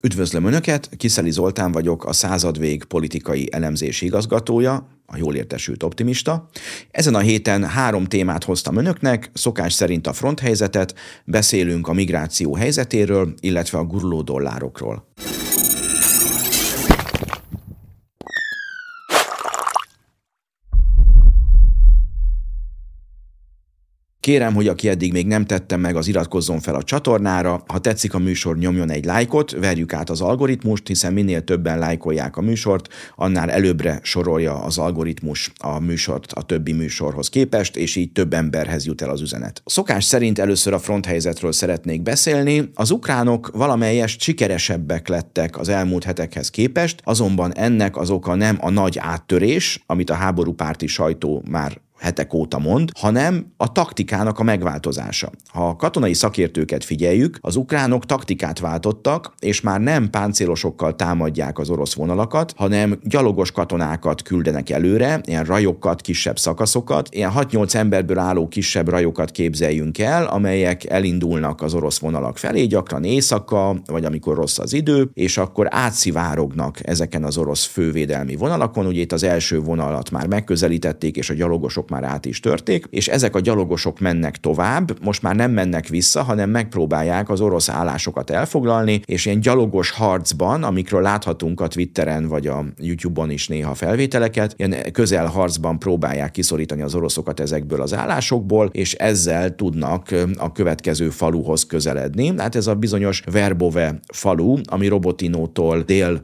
Üdvözlöm Önöket, Kiszeli Zoltán vagyok, a századvég politikai elemzési igazgatója, a jól értesült optimista. Ezen a héten három témát hoztam Önöknek, szokás szerint a fronthelyzetet, beszélünk a migráció helyzetéről, illetve a guruló dollárokról. Kérem, hogy aki eddig még nem tette meg, az iratkozzon fel a csatornára. Ha tetszik a műsor, nyomjon egy lájkot, verjük át az algoritmust, hiszen minél többen lájkolják a műsort, annál előbbre sorolja az algoritmus a műsort a többi műsorhoz képest, és így több emberhez jut el az üzenet. Szokás szerint először a fronthelyzetről szeretnék beszélni. Az ukránok valamelyest sikeresebbek lettek az elmúlt hetekhez képest, azonban ennek az oka nem a nagy áttörés, amit a háborúpárti sajtó már hetek óta mond, hanem a taktikának a megváltozása. Ha a katonai szakértőket figyeljük, az ukránok taktikát váltottak, és már nem páncélosokkal támadják az orosz vonalakat, hanem gyalogos katonákat küldenek előre, ilyen rajokat, kisebb szakaszokat, ilyen 6-8 emberből álló kisebb rajokat képzeljünk el, amelyek elindulnak az orosz vonalak felé, gyakran éjszaka, vagy amikor rossz az idő, és akkor átszivárognak ezeken az orosz fővédelmi vonalakon. Ugye itt az első vonalat már megközelítették, és a gyalogosok már át is törték, és ezek a gyalogosok mennek tovább, most már nem mennek vissza, hanem megpróbálják az orosz állásokat elfoglalni, és ilyen gyalogos harcban, amikről láthatunk a Twitteren vagy a YouTube-on is néha felvételeket, ilyen közel harcban próbálják kiszorítani az oroszokat ezekből az állásokból, és ezzel tudnak a következő faluhoz közeledni. Hát ez a bizonyos Verbove falu, ami Robotinótól dél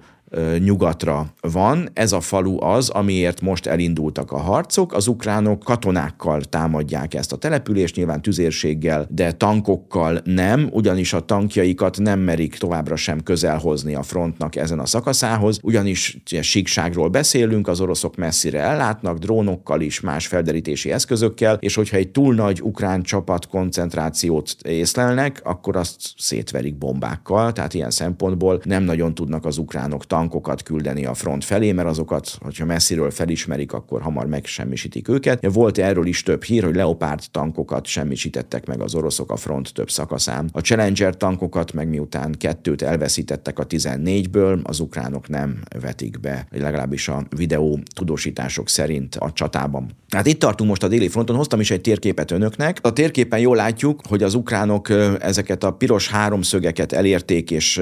nyugatra van. Ez a falu az, amiért most elindultak a harcok. Az ukránok katonákkal támadják ezt a települést, nyilván tüzérséggel, de tankokkal nem, ugyanis a tankjaikat nem merik továbbra sem közel hozni a frontnak ezen a szakaszához, ugyanis síkságról beszélünk, az oroszok messzire ellátnak, drónokkal is, más felderítési eszközökkel, és hogyha egy túl nagy ukrán csapat koncentrációt észlelnek, akkor azt szétverik bombákkal, tehát ilyen szempontból nem nagyon tudnak az ukránok tank tankokat küldeni a front felé, mert azokat, hogyha messziről felismerik, akkor hamar megsemmisítik őket. Volt erről is több hír, hogy Leopard tankokat semmisítettek meg az oroszok a front több szakaszán. A Challenger tankokat meg miután kettőt elveszítettek a 14-ből, az ukránok nem vetik be, legalábbis a videó tudósítások szerint a csatában. Hát itt tartunk most a déli fronton, hoztam is egy térképet önöknek. A térképen jól látjuk, hogy az ukránok ezeket a piros háromszögeket elérték és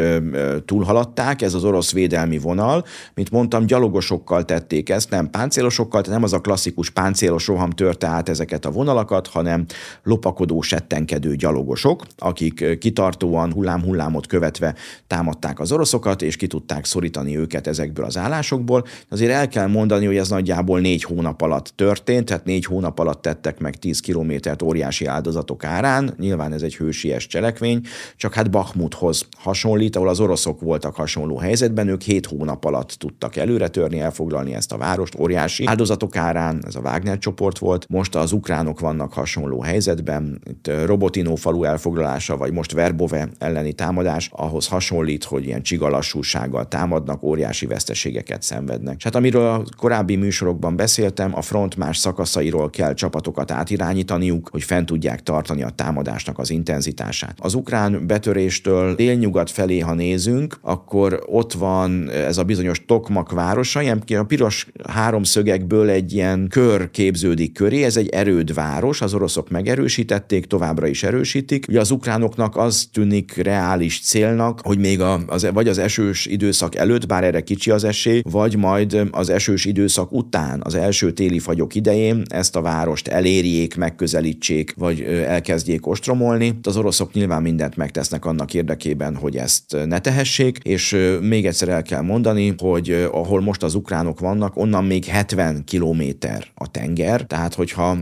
túlhaladták, ez az orosz védelmi védelmi vonal. Mint mondtam, gyalogosokkal tették ezt, nem páncélosokkal, nem az a klasszikus páncélos roham törte át ezeket a vonalakat, hanem lopakodó, settenkedő gyalogosok, akik kitartóan hullám-hullámot követve támadták az oroszokat, és ki tudták szorítani őket ezekből az állásokból. Azért el kell mondani, hogy ez nagyjából négy hónap alatt történt, tehát négy hónap alatt tettek meg 10 kilométert óriási áldozatok árán. Nyilván ez egy hősies cselekvény, csak hát Bakhmuthoz hasonlít, ahol az oroszok voltak hasonló helyzetben, ők 7 hónap alatt tudtak előre törni, elfoglalni ezt a várost, óriási áldozatok árán, ez a Wagner csoport volt. Most az ukránok vannak hasonló helyzetben, itt Robotino falu elfoglalása, vagy most Verbove elleni támadás, ahhoz hasonlít, hogy ilyen csigalassúsággal támadnak, óriási veszteségeket szenvednek. És hát amiről a korábbi műsorokban beszéltem, a front más szakaszairól kell csapatokat átirányítaniuk, hogy fent tudják tartani a támadásnak az intenzitását. Az ukrán betöréstől délnyugat felé, ha nézünk, akkor ott van ez a bizonyos Tokmak városa, ilyen a piros háromszögekből egy ilyen kör képződik köré, ez egy erődváros, az oroszok megerősítették, továbbra is erősítik. Ugye az ukránoknak az tűnik reális célnak, hogy még a, az, vagy az esős időszak előtt, bár erre kicsi az esély, vagy majd az esős időszak után, az első téli fagyok idején ezt a várost elérjék, megközelítsék, vagy elkezdjék ostromolni. Az oroszok nyilván mindent megtesznek annak érdekében, hogy ezt ne tehessék, és még egyszer el kell mondani, hogy ahol most az ukránok vannak, onnan még 70 kilométer a tenger, tehát hogyha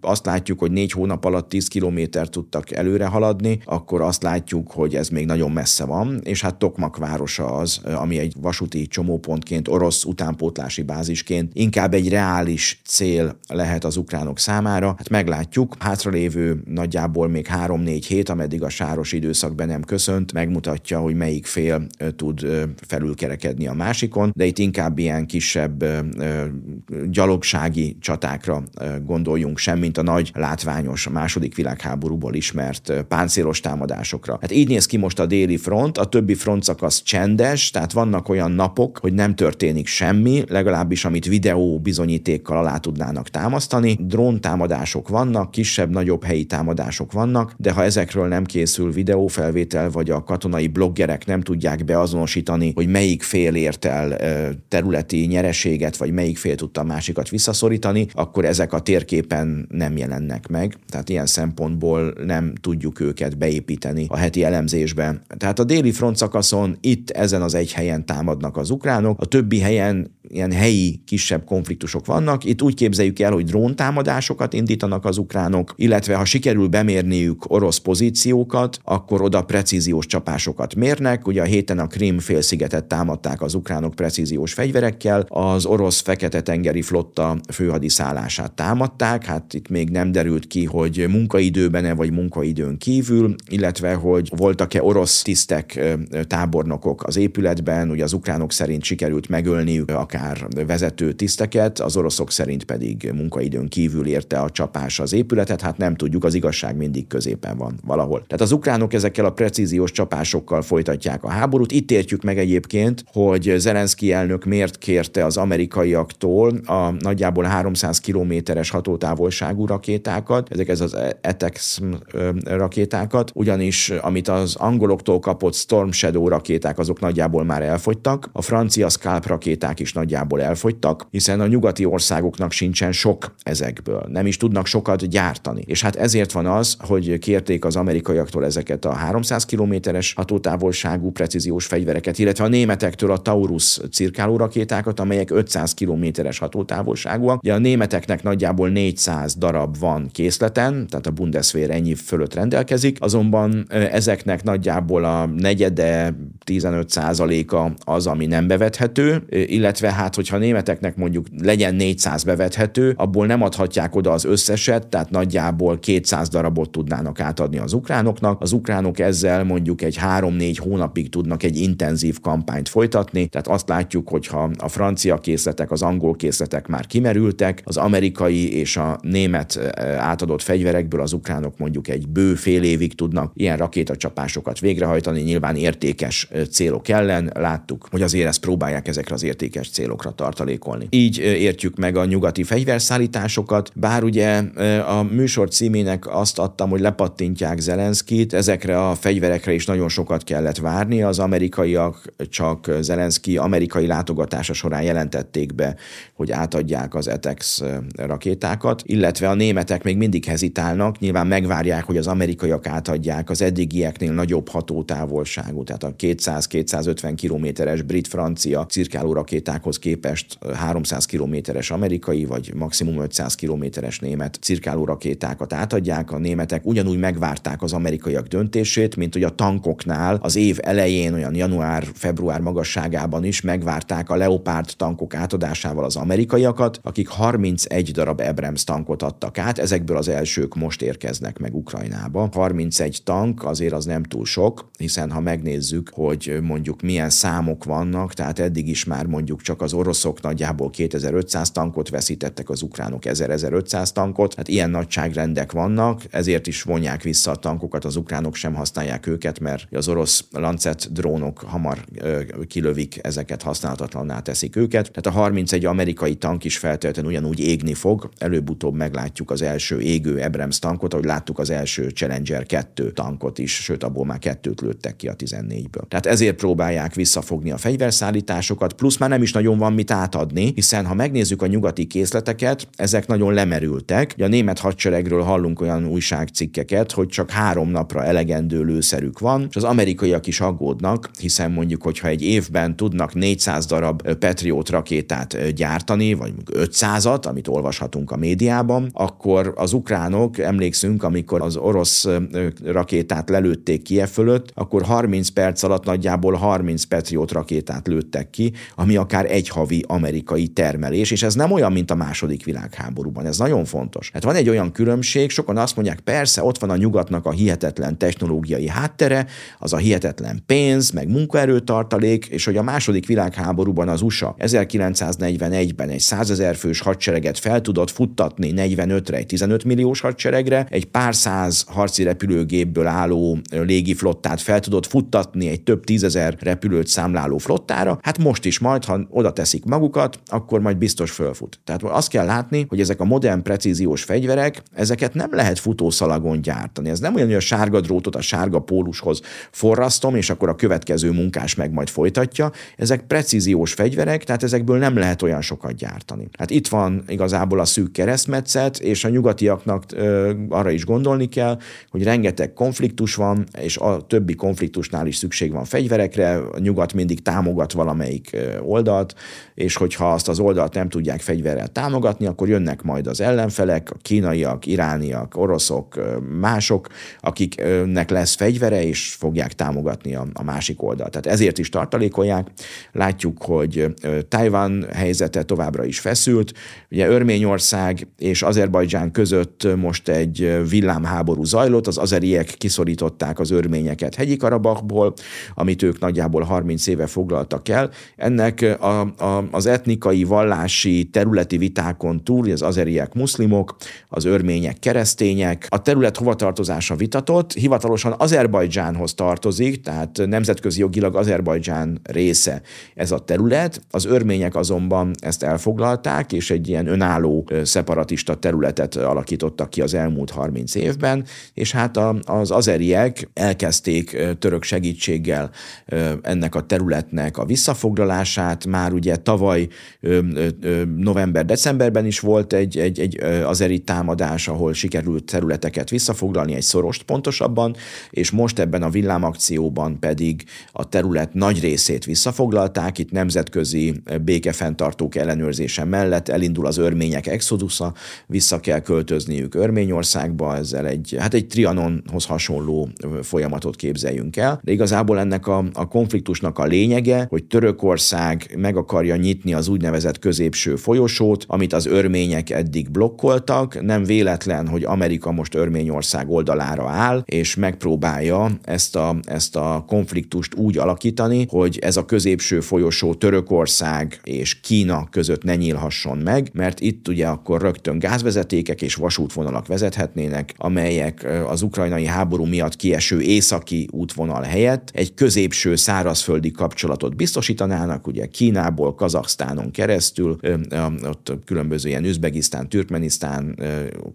azt látjuk, hogy négy hónap alatt 10 kilométer tudtak előre haladni, akkor azt látjuk, hogy ez még nagyon messze van, és hát Tokmak városa az, ami egy vasúti csomópontként, orosz utánpótlási bázisként inkább egy reális cél lehet az ukránok számára. Hát meglátjuk, hátralévő nagyjából még 3-4 hét, ameddig a sáros időszak be nem köszönt, megmutatja, hogy melyik fél tud felül felülkerekedni a másikon, de itt inkább ilyen kisebb gyalogsági csatákra gondoljunk sem, mint a nagy látványos második világháborúból ismert páncélos támadásokra. Hát így néz ki most a déli front, a többi front szakasz csendes, tehát vannak olyan napok, hogy nem történik semmi, legalábbis amit videó bizonyítékkal alá tudnának támasztani. Drón támadások vannak, kisebb-nagyobb helyi támadások vannak, de ha ezekről nem készül videófelvétel, vagy a katonai bloggerek nem tudják beazonosítani, hogy melyik fél ért el területi nyereséget, vagy melyik fél tudta a másikat visszaszorítani, akkor ezek a térképen nem jelennek meg. Tehát ilyen szempontból nem tudjuk őket beépíteni a heti elemzésbe. Tehát a déli front szakaszon itt ezen az egy helyen támadnak az ukránok, a többi helyen ilyen helyi kisebb konfliktusok vannak. Itt úgy képzeljük el, hogy dróntámadásokat indítanak az ukránok, illetve ha sikerül bemérniük orosz pozíciókat, akkor oda precíziós csapásokat mérnek. Ugye a héten a Krim félszigetet támadták az ukránok precíziós fegyverekkel, az orosz fekete-tengeri flotta főhadiszállását támadták, hát itt még nem derült ki, hogy munkaidőben-e vagy munkaidőn kívül, illetve hogy voltak-e orosz tisztek, tábornokok az épületben, ugye az ukránok szerint sikerült megölniük akár vezető tiszteket, az oroszok szerint pedig munkaidőn kívül érte a csapás az épületet, hát nem tudjuk, az igazság mindig középen van valahol. Tehát az ukránok ezekkel a precíziós csapásokkal folytatják a háborút. Itt értjük meg egyébként, hogy Zelenszky elnök miért kérte az amerikaiaktól a nagyjából 300 kilométeres hatótávolságú rakétákat, ezek ez az ETEX rakétákat, ugyanis amit az angoloktól kapott Storm Shadow rakéták, azok nagyjából már elfogytak, a francia Scalp rakéták is nagyjából elfogytak, hiszen a nyugati országoknak sincsen sok ezekből, nem is tudnak sokat gyártani. És hát ezért van az, hogy kérték az amerikaiaktól ezeket a 300 kilométeres hatótávolságú precíziós fegyvereket, illetve a németektől a Taurus cirkáló rakétákat, amelyek 500 kilométeres hatótávolságúak. Ugye a németeknek nagyjából 400 darab van készleten, tehát a Bundeswehr ennyi fölött rendelkezik, azonban ezeknek nagyjából a negyede, 15 százaléka az, ami nem bevethető, illetve hát, hogyha németeknek mondjuk legyen 400 bevethető, abból nem adhatják oda az összeset, tehát nagyjából 200 darabot tudnának átadni az ukránoknak. Az ukránok ezzel mondjuk egy 3-4 hónapig tudnak egy intenzív kampányt folytatni, tehát azt látjuk, hogyha a francia készletek, az angol készletek már kimerültek, az amerikai és a német átadott fegyverekből az ukránok mondjuk egy bő fél évig tudnak ilyen rakétacsapásokat végrehajtani, nyilván értékes célok ellen. Láttuk, hogy azért ezt próbálják ezekre az értékes célokra tartalékolni. Így értjük meg a nyugati fegyverszállításokat, bár ugye a műsor címének azt adtam, hogy lepattintják Zelenszkit, ezekre a fegyverekre is nagyon sokat kellett várni, az amerikaiak csak Zelenszky amerikai látogatása során jelentették be, hogy átadják az ETEX rakétákat, illetve a németek még mindig hezitálnak, nyilván megvárják, hogy az amerikaiak átadják az eddigieknél nagyobb hatótávolságú, tehát a 200-250 kilométeres brit-francia cirkáló rakétákhoz képest 300 kilométeres amerikai, vagy maximum 500 kilométeres német cirkáló rakétákat átadják. A németek ugyanúgy megvárták az amerikaiak döntését, mint hogy a tankoknál az év elején, olyan január-február magasságában is megvárták a Leopard tankok átadásával az amerikaiakat, akik 31 darab Abrams tankot adtak át, ezekből az elsők most érkeznek meg Ukrajnába. 31 tank azért az nem túl sok, hiszen ha megnézzük, hogy mondjuk milyen számok vannak, tehát eddig is már mondjuk csak az oroszok nagyjából 2500 tankot veszítettek, az ukránok 1000-1500 tankot, hát ilyen nagyságrendek vannak, ezért is vonják vissza a tankokat, az ukránok sem használják őket, mert az orosz Lancet drónok hamar kilövik ezeket, használhatatlanná teszik őket. Tehát a 31 amerikai tank is feltétlenül ugyanúgy égni fog, előbb-utóbb meglátjuk az első égő Abrams tankot, ahogy láttuk az első Challenger 2 tankot is, sőt abból már kettőt lőttek ki a 14-ből. Tehát ezért próbálják visszafogni a fegyverszállításokat, plusz már nem is nagyon van mit átadni, hiszen ha megnézzük a nyugati készleteket, ezek nagyon lemerültek. Ugye a német hadseregről hallunk olyan újságcikkeket, hogy csak három napra elegendő lőszerük van, és az amerikaiak is aggódnak, hiszen mondjuk, hogyha egy évben tudnak 400 darab Patriot rakétát gyártani, vagy 500-at, amit olvashatunk a médiában, akkor az ukránok, emlékszünk, amikor az orosz rakétát lelőtték Kiev fölött, akkor 30 perc alatt nagyjából 30 Patriot rakétát lőttek ki, ami akár egy havi amerikai termelés, és ez nem olyan, mint a második világháborúban. Ez nagyon fontos. Hát van egy olyan különbség, sokan azt mondják, persze, ott van a nyugatnak a hihetetlen technológiai háttere, az a hihetetlen pénz, meg munkaerőtartalék, és hogy a második világháborúban az USA 1941-ben egy 100 ezer fős hadsereget fel tudott futtatni 45-re egy 15 milliós hadseregre, egy pár száz harci repülőgépből álló légiflottát fel tudott futtatni egy több tízezer repülőt számláló flottára, hát most is majd, ha oda teszik magukat, akkor majd biztos fölfut. Tehát azt kell látni, hogy ezek a modern precíziós fegyverek, ezeket nem lehet futószalagon gyártani. Ez nem olyan, hogy a sárga drótot a sárga pólushoz forrasztom, és akkor a következő munkás meg majd folytatja. Ezek precíziós fegyverek, tehát ezekből nem lehet olyan sokat gyártani. Hát itt van igazából a szűk keresztmetszet, és a nyugatiaknak ö, arra is gondolni kell, hogy rengeteg konfliktus van, és a többi konfliktusnál is szükség van fegyverekre, a nyugat mindig támogat valamelyik oldalt, és hogyha azt az oldalt nem tudják fegyverrel támogatni, akkor jönnek majd az ellenfelek, a kínaiak, irániak, oroszok, mások, akiknek lesz fegyvere, és fogják támogatni a, a másik oldalt. Tehát ezért is tartalékolják. Látjuk, hogy Tajvan helyzete továbbra is feszült. Ugye Örményország és Azerbajdzsán között most egy villámháború zajlott, az azeriek kiszorították az örményeket hegyi Karabachból, amit ők nagyjából 30 éve foglaltak el. Ennek a, a, az etnikai, vallási, területi vitákon túl, az azeriek muszlimok, az örmények keresztények, a terület hovatartozása vitatott, hivatalosan Azerbajdzsánhoz tartozik, tehát nemzetközi jogilag Azerbajdzsán része ez a terület, az örmények azonban ezt elfoglalták, és egy ilyen önálló szeparatista területet alakítottak ki az elmúlt 30 évben, és hát az azeriek elkezdték török segítséggel ennek a területnek a visszafoglalását, már ugye tavaly november-decemberben is volt egy, egy, egy azeri támadás, ahol sikerült területeket visszafoglalni, egy szorost pontosabban, és most ebben a villámakcióban pedig a terület nagy részét visszafoglalták, itt nemzetközi békefenntartók ellenőrzése mellett elindul az örmények exodusza, vissza kell költözniük Örményországba, ezzel egy, hát egy Trianonhoz hasonló folyamatot képzeljünk el, de igazából ennek a, a konfliktusnak a lényege, hogy Törökország meg akarja nyitni az úgynevezett középső folyosót, amit az örmények eddig blokkoltak. Nem véletlen, hogy Amerika most Örményország oldalára áll, és megpróbálja ezt a, ezt a konfliktust úgy alakítani, hogy ez a középső folyosó Törökország és Kína között ne nyílhasson meg, mert itt ugye akkor rögtön gázvezetékek és vasútvonalak vezethetnének, amelyek az ukrajnai háború miatt kieső északi útvonal helyett egy középső szárazföldi kapcsolatot biztosítanának, ugye Kínából, Kazaksztánon keresztül, ott különböző ilyen Üzbegisztán, Türkmenisztán,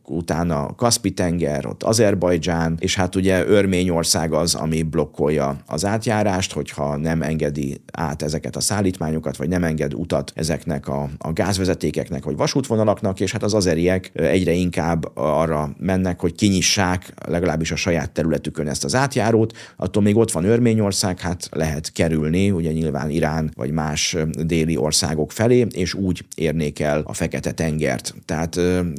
utána Kaspi-tenger, ott Azerbajdzsán, és hát ugye Örményország az, ami blokkolja az átjárást, hogyha nem engedi át ezeket a szállítmányokat, vagy nem enged utat ezeknek a, a gázvezetékeknek, vagy vasútvonalaknak, és hát az azeriek egyre inkább arra mennek, hogy kinyissák legalábbis a saját területükön ezt az átjárót, attól még ott van Örményország, hát lehet kerülni, ugye nyilván Irán vagy más déli országok felé, és úgy érnék el a Fekete-tengert. Tehát,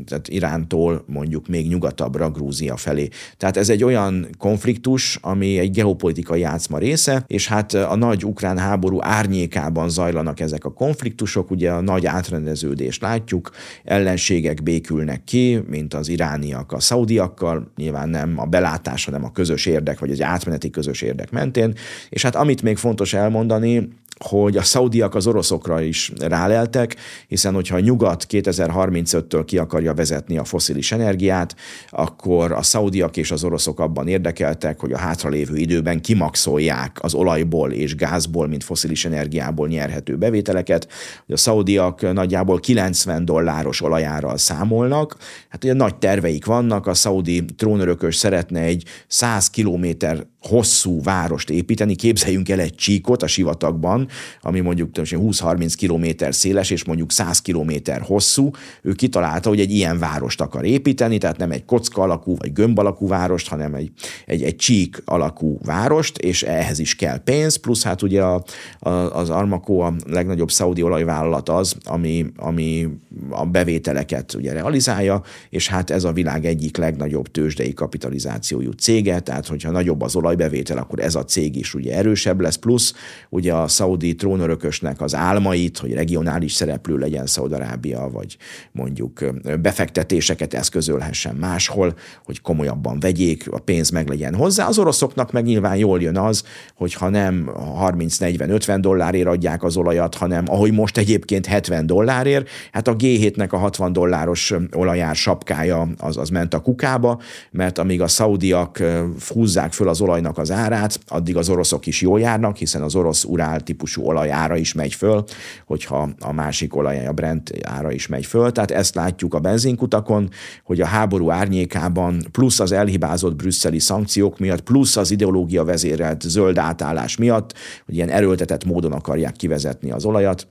tehát Irántól mondjuk még nyugatabbra, Grúzia felé. Tehát ez egy olyan konfliktus, ami egy geopolitikai játszma része, és hát a nagy ukrán háború árnyékában zajlanak ezek a konfliktusok, ugye a nagy átrendeződést látjuk, ellenségek békülnek ki, mint az irániak a szaudiakkal, nyilván nem a belátás, hanem a közös érdek, vagy egy átmeneti közös érdek mentén. És hát amit még fontos elmondani, hogy a szaudiak az oroszokra is ráleltek, hiszen hogyha a nyugat 2035-től ki akarja vezetni a foszilis energiát, akkor a szaudiak és az oroszok abban érdekeltek, hogy a hátralévő időben kimaxolják az olajból és gázból, mint foszilis energiából nyerhető bevételeket. A szaudiak nagyjából 90 dolláros olajárral számolnak. Hát ugye nagy terveik vannak, a szaudi trónörökös szeretne egy 100 kilométer hosszú várost építeni, képzeljünk el egy csíkot a sivatagban, ami mondjuk 20-30 kilométer széles, és mondjuk 100 kilométer hosszú, ő kitalálta, hogy egy ilyen várost akar építeni, tehát nem egy kocka alakú vagy gömb alakú várost, hanem egy, egy, egy csík alakú várost, és ehhez is kell pénz, plusz hát ugye a, a, az Armaco a legnagyobb szaudi olajvállalat az, ami, ami a bevételeket ugye realizálja, és hát ez a világ egyik legnagyobb tőzsdei kapitalizációjú cége, tehát hogyha nagyobb az olaj olajbevétel, akkor ez a cég is ugye erősebb lesz, plusz ugye a szaudi trónörökösnek az álmait, hogy regionális szereplő legyen Szaudarábia, vagy mondjuk befektetéseket eszközölhessen máshol, hogy komolyabban vegyék, a pénz meg legyen hozzá. Az oroszoknak meg nyilván jól jön az, hogyha nem 30-40-50 dollárért adják az olajat, hanem ahogy most egyébként 70 dollárért, hát a G7-nek a 60 dolláros olajár sapkája az, az ment a kukába, mert amíg a szaudiak húzzák föl az olajnak az árát, addig az oroszok is jól járnak, hiszen az orosz urál típusú olajára is megy föl, hogyha a másik olaj, a Brent ára is megy föl. Tehát ezt látjuk a benzinkutakon, hogy a háború árnyékában plusz az elhibázott brüsszeli szankciók miatt, plusz az ideológia vezérelt zöld átállás miatt, hogy ilyen erőltetett módon akarják kivezetni az olajat,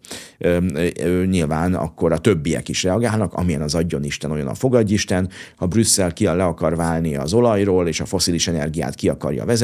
nyilván akkor a többiek is reagálnak, amilyen az adjon Isten, olyan a fogadj Isten. Ha Brüsszel ki le akar válni az olajról, és a foszilis energiát ki akarja vezetni,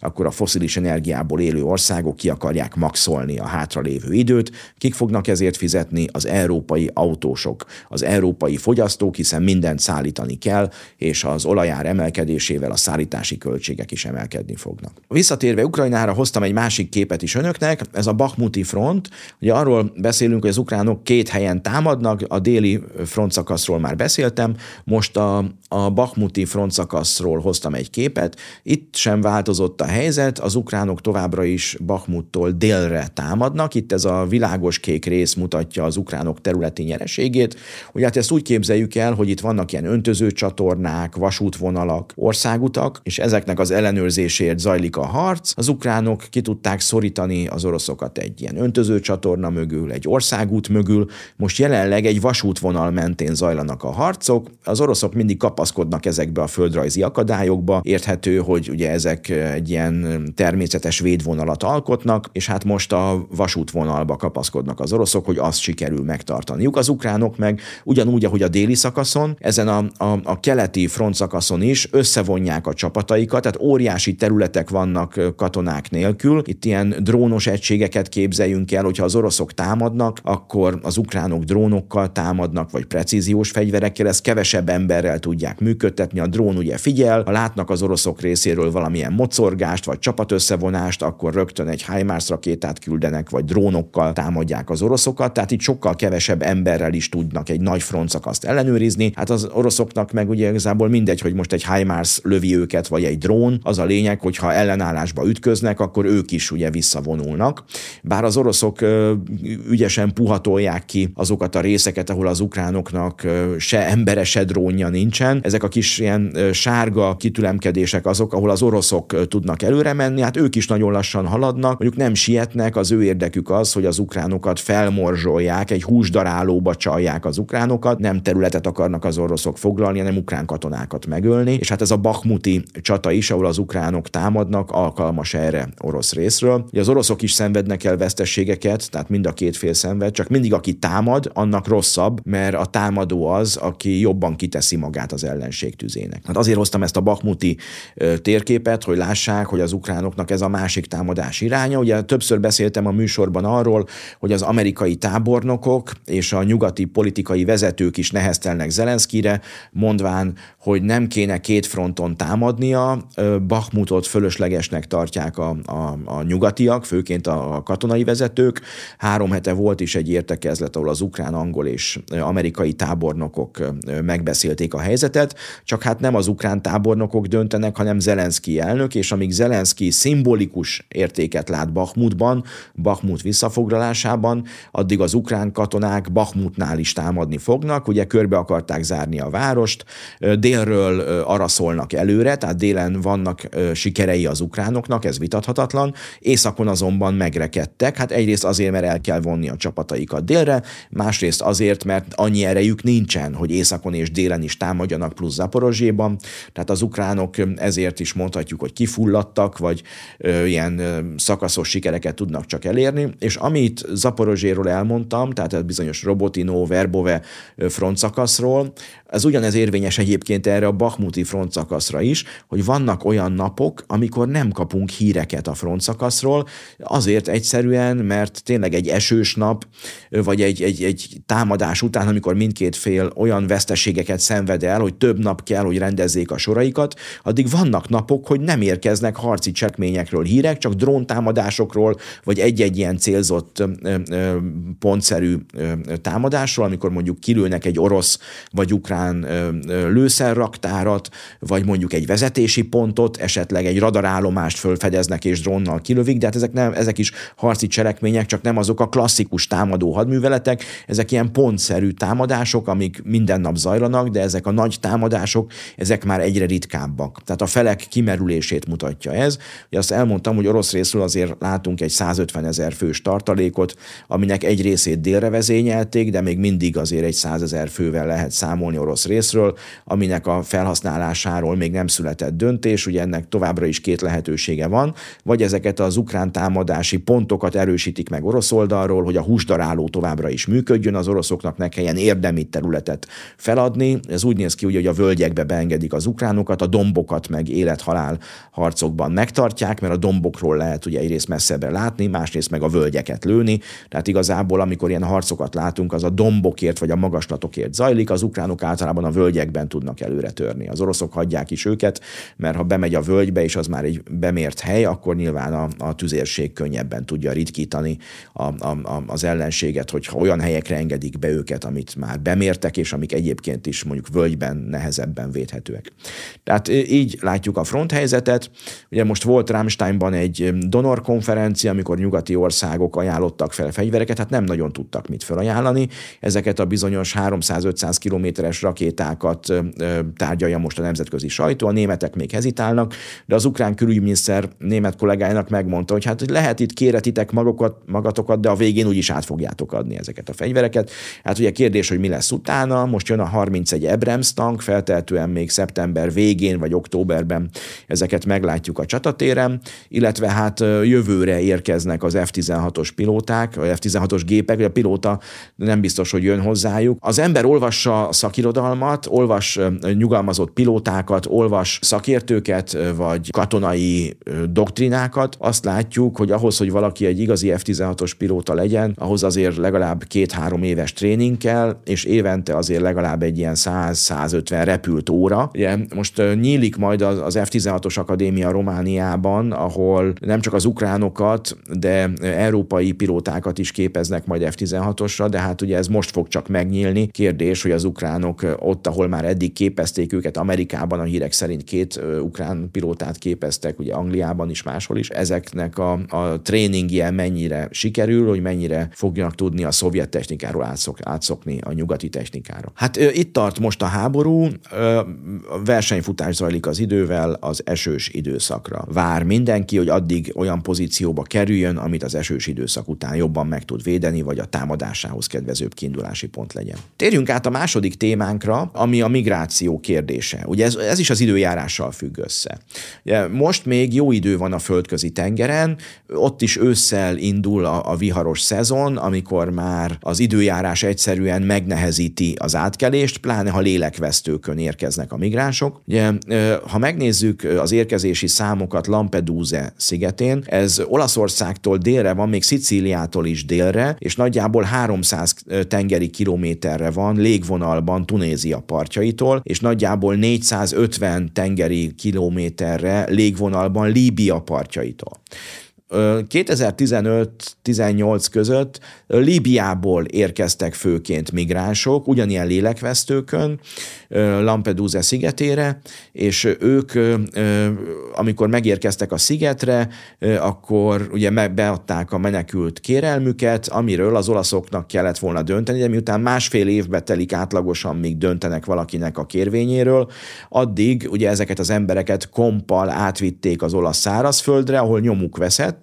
akkor a foszilis energiából élő országok ki akarják maxolni a hátralévő időt. Kik fognak ezért fizetni? Az európai autósok, az európai fogyasztók, hiszen mindent szállítani kell, és az olajár emelkedésével a szállítási költségek is emelkedni fognak. Visszatérve Ukrajnára hoztam egy másik képet is önöknek, ez a Bakhmuti front. Ugye arról beszélünk, hogy az ukránok két helyen támadnak, a déli frontszakaszról már beszéltem, most a, a Bakhmuti frontszakaszról hoztam egy képet. Itt sem változott a helyzet, az ukránok továbbra is Bakhmuttól délre támadnak, itt ez a világos kék rész mutatja az ukránok területi nyereségét. Ugye hát ezt úgy képzeljük el, hogy itt vannak ilyen öntöző csatornák, vasútvonalak, országutak, és ezeknek az ellenőrzésért zajlik a harc. Az ukránok ki tudták szorítani az oroszokat egy ilyen öntöző csatorna mögül, egy országút mögül. Most jelenleg egy vasútvonal mentén zajlanak a harcok. Az oroszok mindig kapaszkodnak ezekbe a földrajzi akadályokba. Érthető, hogy ugye ezek egy ilyen természetes védvonalat alkotnak, és hát most a vasútvonalba kapaszkodnak az oroszok, hogy azt sikerül megtartaniuk. Az ukránok meg ugyanúgy, ahogy a déli szakaszon, ezen a, a, a keleti front szakaszon is összevonják a csapataikat, tehát óriási területek vannak katonák nélkül. Itt ilyen drónos egységeket képzeljünk el, hogyha az oroszok támadnak, akkor az ukránok drónokkal támadnak, vagy precíziós fegyverekkel, ezt kevesebb emberrel tudják működtetni. A drón ugye figyel, ha látnak az oroszok részéről valamilyen mocorgást, vagy csapatösszevonást, akkor rögtön egy HIMARS rakétát küldenek, vagy drónokkal támadják az oroszokat, tehát itt sokkal kevesebb emberrel is tudnak egy nagy frontszakaszt ellenőrizni. Hát az oroszoknak meg ugye igazából mindegy, hogy most egy HIMARS lövi őket, vagy egy drón, az a lényeg, hogy ha ellenállásba ütköznek, akkor ők is ugye visszavonulnak. Bár az oroszok ügyesen puhatolják ki azokat a részeket, ahol az ukránoknak se embere, se drónja nincsen. Ezek a kis ilyen sárga kitülemkedések azok, ahol az oroszok tudnak előre menni, hát ők is nagyon lassan haladnak, mondjuk nem sietnek, az ő érdekük az, hogy az ukránokat felmorzsolják, egy húsdarálóba csalják az ukránokat, nem területet akarnak az oroszok foglalni, hanem ukrán katonákat megölni, és hát ez a Bakhmuti csata is, ahol az ukránok támadnak, alkalmas erre orosz részről. Ugye az oroszok is szenvednek el vesztességeket, tehát mind a két fél szenved, csak mindig aki támad, annak rosszabb, mert a támadó az, aki jobban kiteszi magát az ellenség tüzének. Hát azért hoztam ezt a Bakhmuti térképet, hogy lássák, hogy az ukránoknak ez a másik támadás iránya. Ugye többször beszéltem a műsorban arról, hogy az amerikai tábornokok és a nyugati politikai vezetők is neheztelnek Zelenszkire, mondván, hogy nem kéne két fronton támadnia, Bakhmutot fölöslegesnek tartják a, a, a nyugatiak, főként a katonai vezetők. Három hete volt is egy értekezlet, ahol az ukrán, angol és amerikai tábornokok megbeszélték a helyzetet, csak hát nem az ukrán tábornokok döntenek, hanem Zelenszky elnök, és amíg Zelenszky szimbolikus értéket lát Bakhmutban, Bakhmut visszafoglalásában, addig az ukrán katonák Bakhmutnál is támadni fognak, ugye körbe akarták zárni a várost, délről arra szólnak előre, tehát délen vannak sikerei az ukránoknak, ez vitathatatlan, északon azonban megrekedtek, hát egyrészt azért, mert el kell vonni a csapataikat délre, másrészt azért, mert annyi erejük nincsen, hogy északon és délen is támadjanak plusz Zaporozséban, tehát az ukránok ezért is mondhatjuk, hogy kifulladtak, vagy ö, ilyen szakaszos sikereket tudnak csak elérni, és amit Zaporozséről elmondtam, tehát a bizonyos Robotino, Verbove frontszakaszról, ez ugyanez érvényes egyébként erre a Bakhmuti frontszakaszra is, hogy vannak olyan napok, amikor nem kapunk híreket a frontszakaszról, azért egyszerűen, mert tényleg egy esős nap, vagy egy, egy, egy támadás után, amikor mindkét fél olyan veszteségeket szenved el, hogy több nap kell, hogy rendezzék a soraikat, addig vannak napok, hogy nem érkeznek harci cselekményekről hírek, csak dróntámadásokról, vagy egy-egy ilyen célzott pontszerű támadásról, amikor mondjuk kilőnek egy orosz vagy ukrán lőszerraktárat, vagy mondjuk egy vezetési pontot, esetleg egy radarállomást fölfedeznek és drónnal kilövik, de hát ezek, nem, ezek is harci cselekmények, csak nem azok a klasszikus támadó hadműveletek, ezek ilyen pontszerű támadások, amik minden nap zajlanak, de ezek a nagy támadások, ezek már egyre ritkábbak. Tehát a felek kimerülését mutatja ez. Ugye azt elmondtam, hogy orosz részről azért látunk egy 150 ezer fős tartalékot, aminek egy részét délre vezényelték, de még mindig azért egy 100 ezer fővel lehet számolni orosz részről, aminek a felhasználásáról még nem született döntés, ugye ennek továbbra is két lehetősége van, vagy ezeket az ukrán támadási pontokat erősítik meg orosz oldalról, hogy a húsdaráló továbbra is működjön, az oroszoknak ne kelljen érdemi területet feladni. Ez úgy néz ki, hogy a völgyekbe beengedik az ukránokat, a dombokat meg élethalál harcokban megtartják, mert a dombokról lehet ugye egyrészt messzebbre látni, másrészt meg a völgyeket lőni. Tehát igazából, amikor ilyen harcokat látunk, az a dombokért vagy a magaslatokért zajlik, az ukránok általában a völgyekben tudnak előre törni. Az oroszok hagyják is őket, mert ha bemegy a völgybe, és az már egy bemért hely, akkor nyilván a, a tüzérség könnyebben tudja ritkítani a, a, a, az ellenséget, hogyha olyan helyekre engedik be őket, amit már bemértek, és amik egyébként is mondjuk völgyben nehezebben védhetőek. Tehát így látjuk a fronthelyzetet. Ugye most volt Rámsteinban egy donor konferencia, amikor nyugati országok ajánlottak fel fegyvereket, hát nem nagyon tudtak mit felajánlani. Ezeket a bizonyos 300-500 kilométeres rakétákat tárgyalja most a nemzetközi sajtó, a németek még hezitálnak, de az ukrán külügyminiszter német kollégájának megmondta, hogy hát lehet itt kéretitek magokat, magatokat, de a végén úgyis át fogjátok adni ezeket a fegyvereket. Hát ugye kérdés, hogy mi lesz utána, most jön a 31 Abrams tank, feltehetően még szeptember végén vagy októberben ezeket meglátjuk a csatatéren, illetve hát jövőre érkeznek az F-16-os pilóták, vagy F-16-os gépek, a pilóta nem biztos, hogy jön hozzájuk. Az ember olvassa a szakirodalmat, olvas nyugalmazott pilótákat, olvas szakértőket, vagy katonai doktrinákat, azt látjuk, hogy ahhoz, hogy valaki egy igazi F-16-os pilóta legyen, ahhoz azért legalább két-három éves tréning kell, és évente azért legalább egy ilyen 100-150 repült óra. Ugye most nyílik majd az F-16-os akadémia Romániában, ahol nem csak az ukránokat, de európai pilótákat is képeznek majd F-16-osra, de hát ugye ez most fog csak megnyílni. Kérdés, hogy az ukránok ott, ahol már eddig képezték őket, Amerikában a hírek szerint két ukrán pilótát képeztek, ugye Angliában is, máshol is. Ezeknek a, a tréningje mennyire sikerül, hogy mennyire fognak tudni a szovjet technikáról átszok, átszokni a nyugati technikára. Hát itt tart most a háború, versenyfutás zajlik az idővel az esős időszakra. Vár mindenki, hogy addig olyan pozícióba kerüljön, amit az esős időszak után jobban meg tud védeni, vagy a támadásához kedvezőbb kiindulási pont legyen. Térjünk át a második témánkra, ami a migráció kérdése. Ugye ez, ez is az időjárással függ össze. Ugye most még jó idő van a földközi tengeren, ott is ősszel indul a, a viharos szezon, amikor már az időjárás egyszerűen megnehezíti az átkelést, pláne ha lélekvesztőkön érkeznek a migránsok. Ugye, ha megnézzük az érkezési számokat Lampedusa szigetén, ez Olaszországtól délre van, még Szicíliától is délre, és nagyjából 300 tengeri kilométerre van légvonalban Tunézia partjaitól, és nagyjából 450 tengeri kilométerre légvonalban Líbia partjaitól. 2015-18 között Líbiából érkeztek főként migránsok, ugyanilyen lélekvesztőkön, Lampedusa szigetére, és ők, amikor megérkeztek a szigetre, akkor ugye beadták a menekült kérelmüket, amiről az olaszoknak kellett volna dönteni, de miután másfél évbe telik átlagosan, míg döntenek valakinek a kérvényéről, addig ugye ezeket az embereket kompal átvitték az olasz szárazföldre, ahol nyomuk veszett,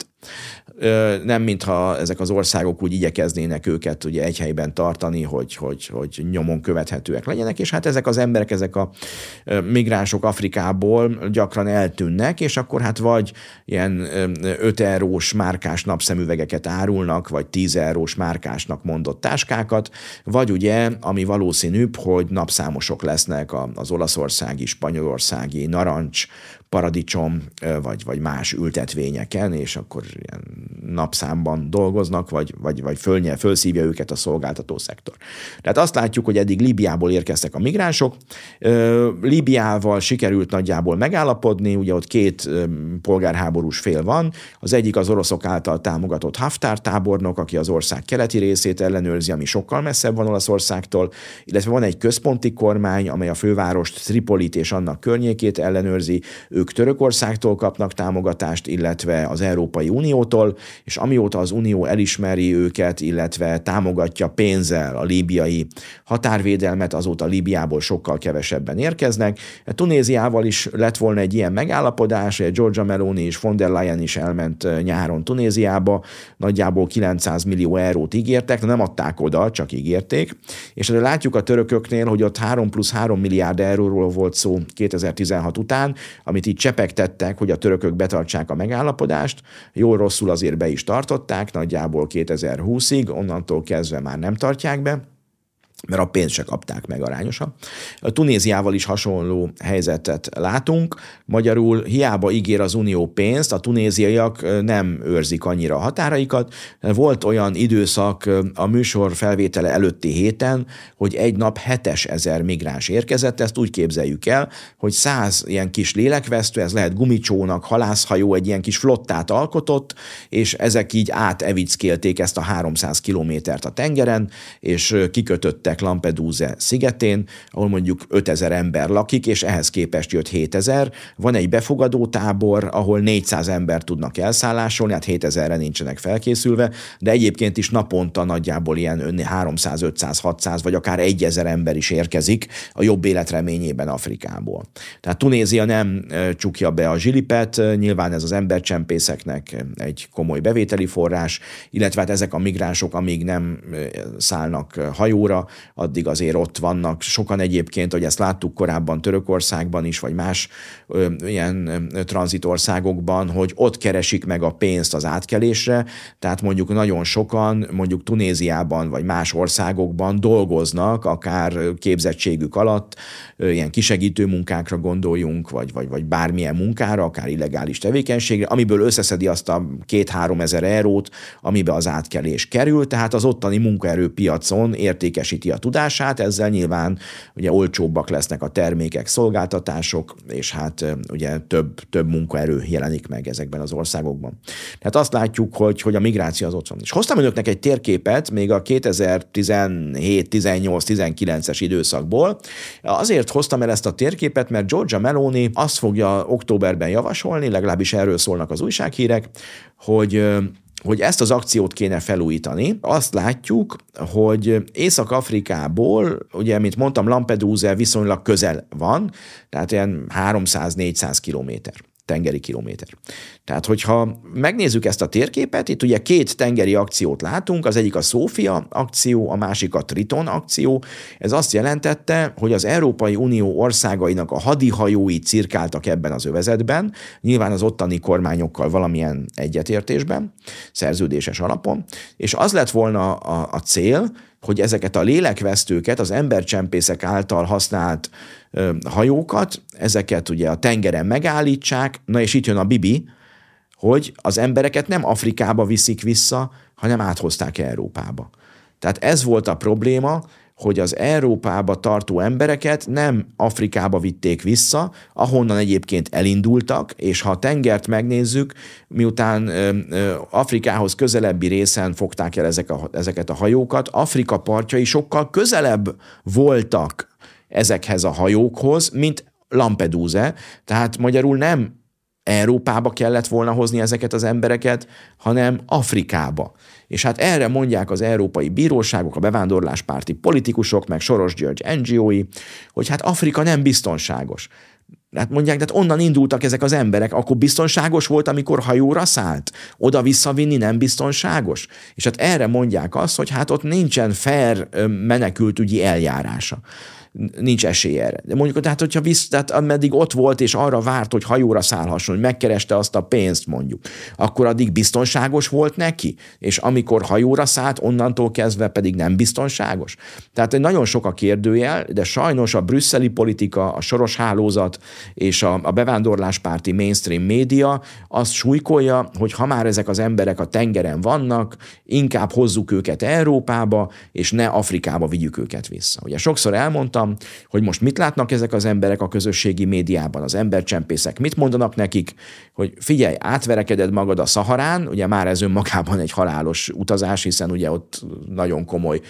nem mintha ezek az országok úgy igyekeznének őket ugye egy helyben tartani, hogy, hogy, hogy nyomon követhetőek legyenek, és hát ezek az emberek, ezek a migránsok Afrikából gyakran eltűnnek, és akkor hát vagy ilyen 5 eurós márkás napszemüvegeket árulnak, vagy 10 eurós márkásnak mondott táskákat, vagy ugye, ami valószínűbb, hogy napszámosok lesznek az olaszországi, spanyolországi narancs paradicsom vagy, vagy más ültetvényeken, és akkor ilyen napszámban dolgoznak, vagy, vagy, vagy fölnye, fölszívja őket a szolgáltató szektor. Tehát azt látjuk, hogy eddig Líbiából érkeztek a migránsok. Líbiával sikerült nagyjából megállapodni, ugye ott két polgárháborús fél van. Az egyik az oroszok által támogatott Haftar tábornok, aki az ország keleti részét ellenőrzi, ami sokkal messzebb van Olaszországtól, illetve van egy központi kormány, amely a fővárost Tripolit és annak környékét ellenőrzi. Ők Törökországtól kapnak támogatást, illetve az Európai Uniótól, és amióta az Unió elismeri őket, illetve támogatja pénzzel a líbiai határvédelmet, azóta Líbiából sokkal kevesebben érkeznek. Tunéziával is lett volna egy ilyen megállapodás, Georgia Meloni és von der Leyen is elment nyáron Tunéziába, nagyjából 900 millió eurót ígértek, nem adták oda, csak ígérték, és de látjuk a törököknél, hogy ott 3 plusz 3 milliárd euróról volt szó 2016 után, amit így csepegtettek, hogy a törökök betartsák a megállapodást, jól-rosszul azért be is tartották, nagyjából 2020-ig, onnantól kezdve már nem tartják be mert a pénzt se kapták meg arányosan. A Tunéziával is hasonló helyzetet látunk. Magyarul hiába ígér az Unió pénzt, a tunéziaiak nem őrzik annyira a határaikat. Volt olyan időszak a műsor felvétele előtti héten, hogy egy nap hetes ezer migráns érkezett, ezt úgy képzeljük el, hogy száz ilyen kis lélekvesztő, ez lehet gumicsónak, halászhajó, egy ilyen kis flottát alkotott, és ezek így átevickélték ezt a 300 kilométert a tengeren, és kikötötte lettek Lampedusa szigetén, ahol mondjuk 5000 ember lakik, és ehhez képest jött 7000. Van egy befogadó tábor, ahol 400 ember tudnak elszállásolni, hát 7000-re nincsenek felkészülve, de egyébként is naponta nagyjából ilyen 300, 500, 600 vagy akár 1000 ember is érkezik a jobb életreményében Afrikából. Tehát Tunézia nem csukja be a zsilipet, nyilván ez az embercsempészeknek egy komoly bevételi forrás, illetve hát ezek a migránsok, amíg nem szállnak hajóra, addig azért ott vannak. Sokan egyébként, hogy ezt láttuk korábban Törökországban is, vagy más ö, ilyen tranzitországokban, hogy ott keresik meg a pénzt az átkelésre, tehát mondjuk nagyon sokan, mondjuk Tunéziában, vagy más országokban dolgoznak, akár képzettségük alatt, ö, ilyen kisegítő munkákra gondoljunk, vagy, vagy, vagy bármilyen munkára, akár illegális tevékenységre, amiből összeszedi azt a két-három ezer eurót, amibe az átkelés kerül, tehát az ottani munkaerőpiacon értékesíti a tudását, ezzel nyilván ugye olcsóbbak lesznek a termékek, szolgáltatások, és hát ugye több, több munkaerő jelenik meg ezekben az országokban. Tehát azt látjuk, hogy, hogy a migráció az ott van. És hoztam önöknek egy térképet még a 2017, 18, 19-es időszakból. Azért hoztam el ezt a térképet, mert Georgia Meloni azt fogja októberben javasolni, legalábbis erről szólnak az újsághírek, hogy hogy ezt az akciót kéne felújítani. Azt látjuk, hogy Észak-Afrikából, ugye, mint mondtam, Lampedusa viszonylag közel van, tehát ilyen 300-400 kilométer tengeri kilométer. Tehát, hogyha megnézzük ezt a térképet, itt ugye két tengeri akciót látunk, az egyik a Szófia akció, a másik a Triton akció. Ez azt jelentette, hogy az Európai Unió országainak a hadihajói cirkáltak ebben az övezetben, nyilván az ottani kormányokkal valamilyen egyetértésben, szerződéses alapon, és az lett volna a, a cél, hogy ezeket a lélekvesztőket, az embercsempészek által használt hajókat, ezeket ugye a tengeren megállítsák, na és itt jön a bibi, hogy az embereket nem Afrikába viszik vissza, hanem áthozták Európába. Tehát ez volt a probléma, hogy az Európába tartó embereket nem Afrikába vitték vissza, ahonnan egyébként elindultak, és ha a tengert megnézzük, miután ö, ö, Afrikához közelebbi részen fogták el ezek a, ezeket a hajókat, Afrika partjai sokkal közelebb voltak ezekhez a hajókhoz, mint Lampedusa, tehát magyarul nem Európába kellett volna hozni ezeket az embereket, hanem Afrikába. És hát erre mondják az európai bíróságok, a bevándorláspárti politikusok, meg Soros György NGO-i, hogy hát Afrika nem biztonságos. Hát mondják, de hát onnan indultak ezek az emberek, akkor biztonságos volt, amikor hajóra szállt? Oda visszavinni nem biztonságos? És hát erre mondják azt, hogy hát ott nincsen fair menekültügyi eljárása. Nincs esélye erre. De mondjuk, tehát hogyha visz, tehát ameddig ott volt, és arra várt, hogy hajóra szállhasson, hogy megkereste azt a pénzt mondjuk, akkor addig biztonságos volt neki, és amikor hajóra szállt, onnantól kezdve pedig nem biztonságos. Tehát nagyon sok a kérdőjel, de sajnos a brüsszeli politika, a soros hálózat és a, a bevándorláspárti mainstream média azt súlykolja, hogy ha már ezek az emberek a tengeren vannak, inkább hozzuk őket Európába, és ne Afrikába vigyük őket vissza. Ugye sokszor elmondtam, hogy most mit látnak ezek az emberek a közösségi médiában, az embercsempészek, mit mondanak nekik, hogy figyelj, átverekeded magad a Szaharán, ugye már ez önmagában egy halálos utazás, hiszen ugye ott nagyon komoly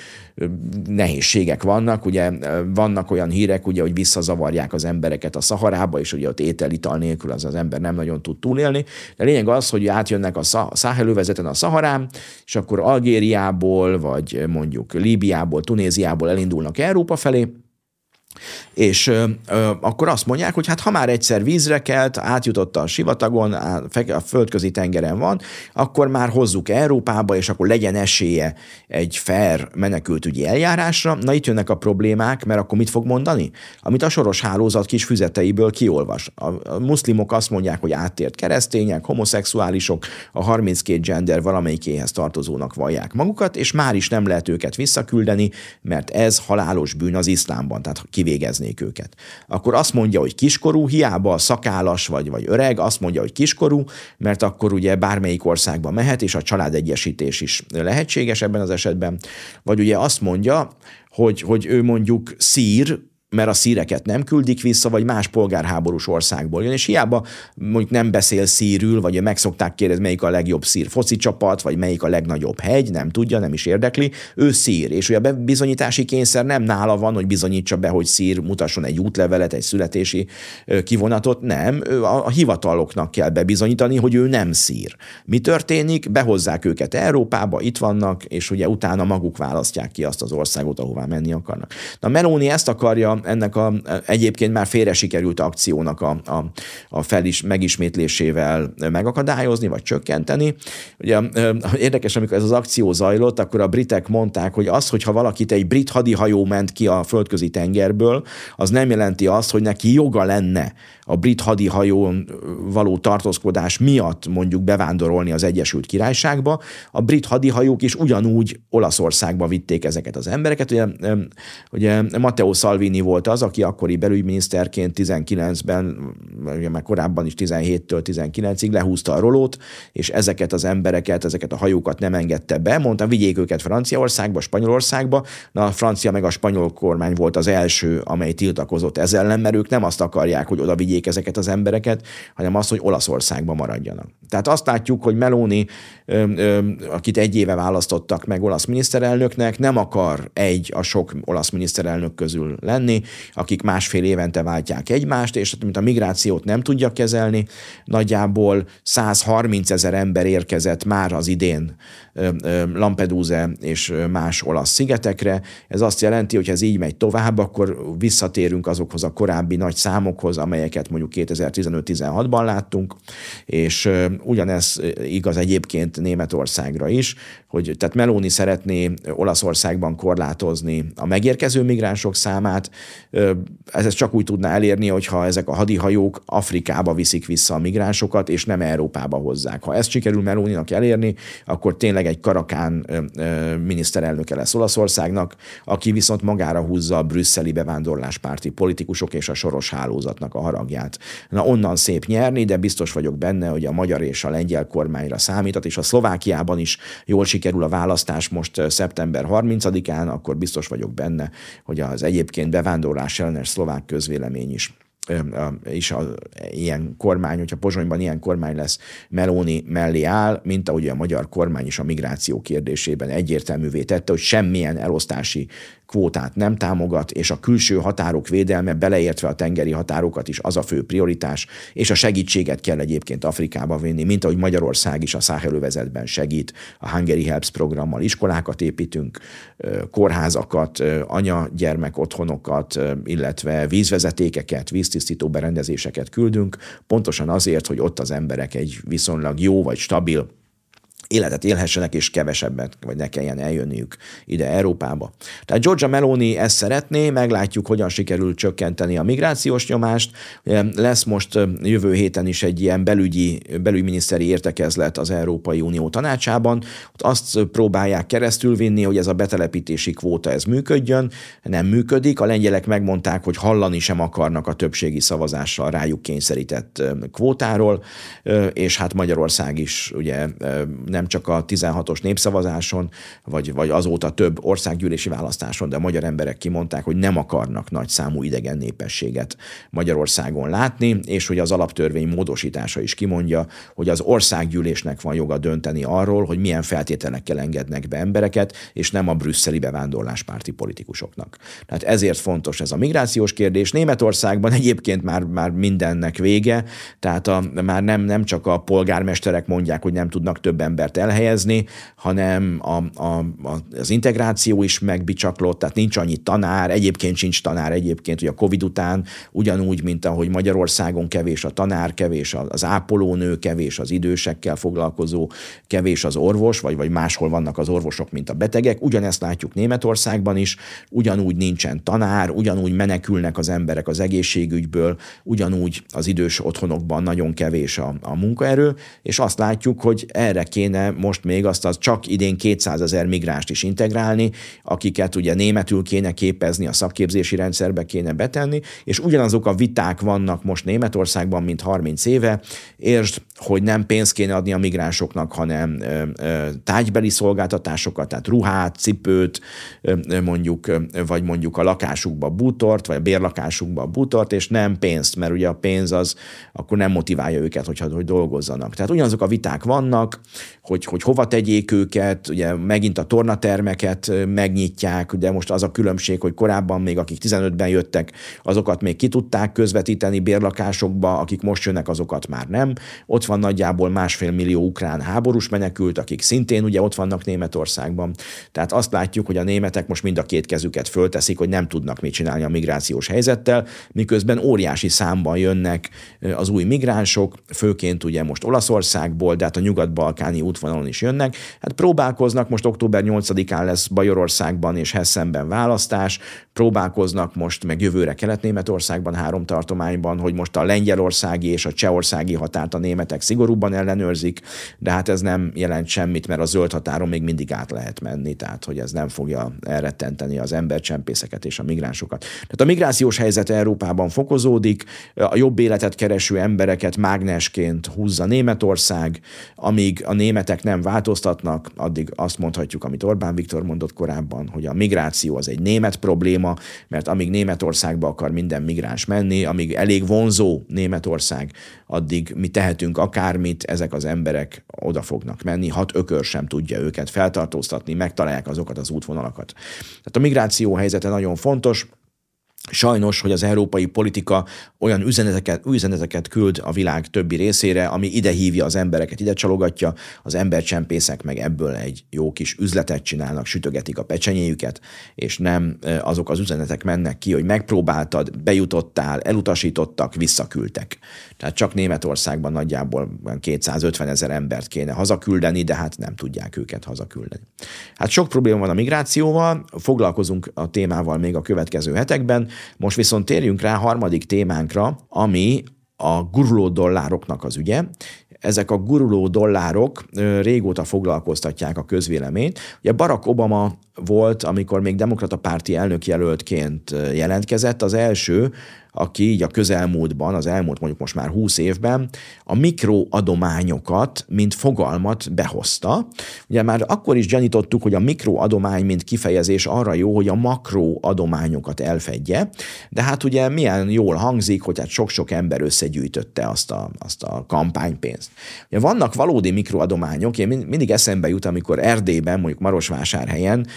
nehézségek vannak, ugye vannak olyan hírek, ugye, hogy visszazavarják az embereket a Szaharába, és ugye ott étel-ital nélkül az az ember nem nagyon tud túlélni. De lényeg az, hogy átjönnek a Száhelővezeten a Szaharán, és akkor Algériából, vagy mondjuk Líbiából, Tunéziából elindulnak Európa felé, és ö, akkor azt mondják, hogy hát ha már egyszer vízre kelt, átjutott a sivatagon, a, a földközi tengeren van, akkor már hozzuk Európába, és akkor legyen esélye egy fair menekültügyi eljárásra. Na itt jönnek a problémák, mert akkor mit fog mondani? Amit a soros hálózat kis füzeteiből kiolvas. A, a muszlimok azt mondják, hogy áttért keresztények, homoszexuálisok, a 32 gender valamelyikéhez tartozónak vallják magukat, és már is nem lehet őket visszaküldeni, mert ez halálos bűn az iszlámban. Tehát kivégeznék őket. Akkor azt mondja, hogy kiskorú, hiába szakállas vagy, vagy öreg, azt mondja, hogy kiskorú, mert akkor ugye bármelyik országba mehet, és a családegyesítés is lehetséges ebben az esetben. Vagy ugye azt mondja, hogy, hogy ő mondjuk szír, mert a szíreket nem küldik vissza, vagy más polgárháborús országból jön, és hiába mondjuk nem beszél szírül, vagy meg szokták kérdezni, melyik a legjobb szír foci csapat, vagy melyik a legnagyobb hegy, nem tudja, nem is érdekli, ő szír, és ugye a bizonyítási kényszer nem nála van, hogy bizonyítsa be, hogy szír, mutasson egy útlevelet, egy születési kivonatot, nem, a, hivataloknak kell bebizonyítani, hogy ő nem szír. Mi történik? Behozzák őket Európába, itt vannak, és ugye utána maguk választják ki azt az országot, ahová menni akarnak. Na Meloni ezt akarja ennek a egyébként már félre sikerült akciónak a, a, a felis, megismétlésével megakadályozni, vagy csökkenteni. Ugye érdekes, amikor ez az akció zajlott, akkor a britek mondták, hogy az, hogyha valakit egy brit hadihajó ment ki a földközi tengerből, az nem jelenti azt, hogy neki joga lenne a brit hadihajón való tartózkodás miatt mondjuk bevándorolni az Egyesült Királyságba. A brit hadihajók is ugyanúgy Olaszországba vitték ezeket az embereket. Ugye, ugye Matteo Salvini volt az, aki akkori belügyminiszterként 19-ben, ugye már korábban is 17-től 19-ig lehúzta a rolót, és ezeket az embereket, ezeket a hajókat nem engedte be. Mondta, vigyék őket Franciaországba, Spanyolországba. Na, a francia meg a spanyol kormány volt az első, amely tiltakozott ezzel ellen, mert ők nem azt akarják, hogy oda vigyék ezeket az embereket, hanem azt, hogy Olaszországba maradjanak. Tehát azt látjuk, hogy Meloni, akit egy éve választottak meg olasz miniszterelnöknek, nem akar egy a sok olasz miniszterelnök közül lenni, akik másfél évente váltják egymást, és mint a migrációt nem tudja kezelni, nagyjából 130 ezer ember érkezett már az idén Lampedusa és más olasz szigetekre. Ez azt jelenti, hogy ez így megy tovább, akkor visszatérünk azokhoz a korábbi nagy számokhoz, amelyeket mondjuk 2015-16-ban láttunk, és ugyanez igaz egyébként Németországra is, hogy tehát Meloni szeretné Olaszországban korlátozni a megérkező migránsok számát, ez csak úgy tudná elérni, hogyha ezek a hadihajók Afrikába viszik vissza a migránsokat, és nem Európába hozzák. Ha ezt sikerül Melóninak elérni, akkor tényleg egy karakán miniszterelnöke lesz Olaszországnak, aki viszont magára húzza a brüsszeli bevándorláspárti politikusok és a soros hálózatnak a haragját. Na onnan szép nyerni, de biztos vagyok benne, hogy a magyar és a lengyel kormányra számítat, és a Szlovákiában is jól sikerül a választás most szeptember 30-án, akkor biztos vagyok benne, hogy az egyébként bevándorlás ellenes szlovák közvélemény is is a, ilyen kormány, hogyha Pozsonyban ilyen kormány lesz, Meloni mellé áll, mint ahogy a magyar kormány is a migráció kérdésében egyértelművé tette, hogy semmilyen elosztási kvótát nem támogat, és a külső határok védelme, beleértve a tengeri határokat is az a fő prioritás, és a segítséget kell egyébként Afrikába vinni, mint ahogy Magyarország is a Száhelővezetben segít, a Hungary Helps programmal iskolákat építünk, kórházakat, anya-gyermek otthonokat, illetve vízvezetékeket, víztisztító berendezéseket küldünk, pontosan azért, hogy ott az emberek egy viszonylag jó vagy stabil életet élhessenek, és kevesebbet, vagy ne kelljen eljönniük ide Európába. Tehát Georgia Meloni ezt szeretné, meglátjuk, hogyan sikerül csökkenteni a migrációs nyomást. Lesz most jövő héten is egy ilyen belügyi, belügyminiszteri értekezlet az Európai Unió tanácsában. Ott azt próbálják keresztülvinni, hogy ez a betelepítési kvóta ez működjön. Nem működik. A lengyelek megmondták, hogy hallani sem akarnak a többségi szavazással rájuk kényszerített kvótáról, és hát Magyarország is ugye nem nem csak a 16-os népszavazáson, vagy, vagy azóta több országgyűlési választáson, de a magyar emberek kimondták, hogy nem akarnak nagy számú idegen népességet Magyarországon látni, és hogy az alaptörvény módosítása is kimondja, hogy az országgyűlésnek van joga dönteni arról, hogy milyen feltételekkel engednek be embereket, és nem a brüsszeli bevándorláspárti politikusoknak. Tehát ezért fontos ez a migrációs kérdés. Németországban egyébként már, már mindennek vége, tehát a, már nem, nem csak a polgármesterek mondják, hogy nem tudnak több ember embert elhelyezni, hanem a, a, az integráció is megbicsaklott, tehát nincs annyi tanár, egyébként sincs tanár egyébként, hogy a Covid után ugyanúgy, mint ahogy Magyarországon kevés a tanár, kevés az ápolónő, kevés az idősekkel foglalkozó, kevés az orvos, vagy, vagy máshol vannak az orvosok, mint a betegek. Ugyanezt látjuk Németországban is, ugyanúgy nincsen tanár, ugyanúgy menekülnek az emberek az egészségügyből, ugyanúgy az idős otthonokban nagyon kevés a, a munkaerő, és azt látjuk, hogy erre kéne kéne most még azt az csak idén 200 ezer migránst is integrálni, akiket ugye németül kéne képezni, a szakképzési rendszerbe kéne betenni, és ugyanazok a viták vannak most Németországban, mint 30 éve. Értsd, hogy nem pénzt kéne adni a migránsoknak, hanem tájbeli szolgáltatásokat, tehát ruhát, cipőt, mondjuk, vagy mondjuk a lakásukba bútort, vagy a bérlakásukba bútort, és nem pénzt, mert ugye a pénz az akkor nem motiválja őket, hogyha, hogy dolgozzanak. Tehát ugyanazok a viták vannak, hogy, hogy hova tegyék őket, ugye megint a tornatermeket megnyitják, de most az a különbség, hogy korábban még akik 15-ben jöttek, azokat még ki tudták közvetíteni bérlakásokba, akik most jönnek, azokat már nem. Ott van nagyjából másfél millió ukrán háborús menekült, akik szintén ugye ott vannak Németországban. Tehát azt látjuk, hogy a németek most mind a két kezüket fölteszik, hogy nem tudnak mit csinálni a migrációs helyzettel, miközben óriási számban jönnek az új migránsok, főként ugye most Olaszországból, de hát a nyugat-balkáni útvonalon is jönnek. Hát próbálkoznak, most október 8-án lesz Bajorországban és Hessenben választás, próbálkoznak most meg jövőre Kelet-Németországban, három tartományban, hogy most a lengyelországi és a csehországi határt a németek szigorúbban ellenőrzik, de hát ez nem jelent semmit, mert a zöld határon még mindig át lehet menni, tehát hogy ez nem fogja elrettenteni az embercsempészeket és a migránsokat. Tehát a migrációs helyzet Európában fokozódik, a jobb életet kereső embereket mágnesként húzza Németország, amíg a német németek nem változtatnak, addig azt mondhatjuk, amit Orbán Viktor mondott korábban, hogy a migráció az egy német probléma, mert amíg Németországba akar minden migráns menni, amíg elég vonzó Németország, addig mi tehetünk akármit, ezek az emberek oda fognak menni, hat ökör sem tudja őket feltartóztatni, megtalálják azokat az útvonalakat. Tehát a migráció helyzete nagyon fontos, Sajnos, hogy az európai politika olyan üzeneteket, üzeneteket küld a világ többi részére, ami ide hívja az embereket, ide csalogatja, az embercsempészek meg ebből egy jó kis üzletet csinálnak, sütögetik a pecsenyéjüket, és nem azok az üzenetek mennek ki, hogy megpróbáltad, bejutottál, elutasítottak, visszaküldtek. Tehát csak Németországban nagyjából 250 ezer embert kéne hazaküldeni, de hát nem tudják őket hazaküldeni. Hát sok probléma van a migrációval, foglalkozunk a témával még a következő hetekben, most viszont térjünk rá harmadik témánkra, ami a guruló dollároknak az ügye. Ezek a guruló dollárok régóta foglalkoztatják a közvéleményt. Ugye Barack Obama volt, amikor még demokrata párti elnökjelöltként jelentkezett, az első, aki így a közelmúltban, az elmúlt mondjuk most már 20 évben a mikroadományokat, mint fogalmat behozta. Ugye már akkor is gyanítottuk, hogy a mikroadomány, mint kifejezés arra jó, hogy a makroadományokat elfedje, de hát ugye milyen jól hangzik, hogy hát sok-sok ember összegyűjtötte azt a, azt a kampánypénzt. Ugye vannak valódi mikroadományok, én mindig eszembe jut, amikor Erdélyben, mondjuk Marosvásárhelyen,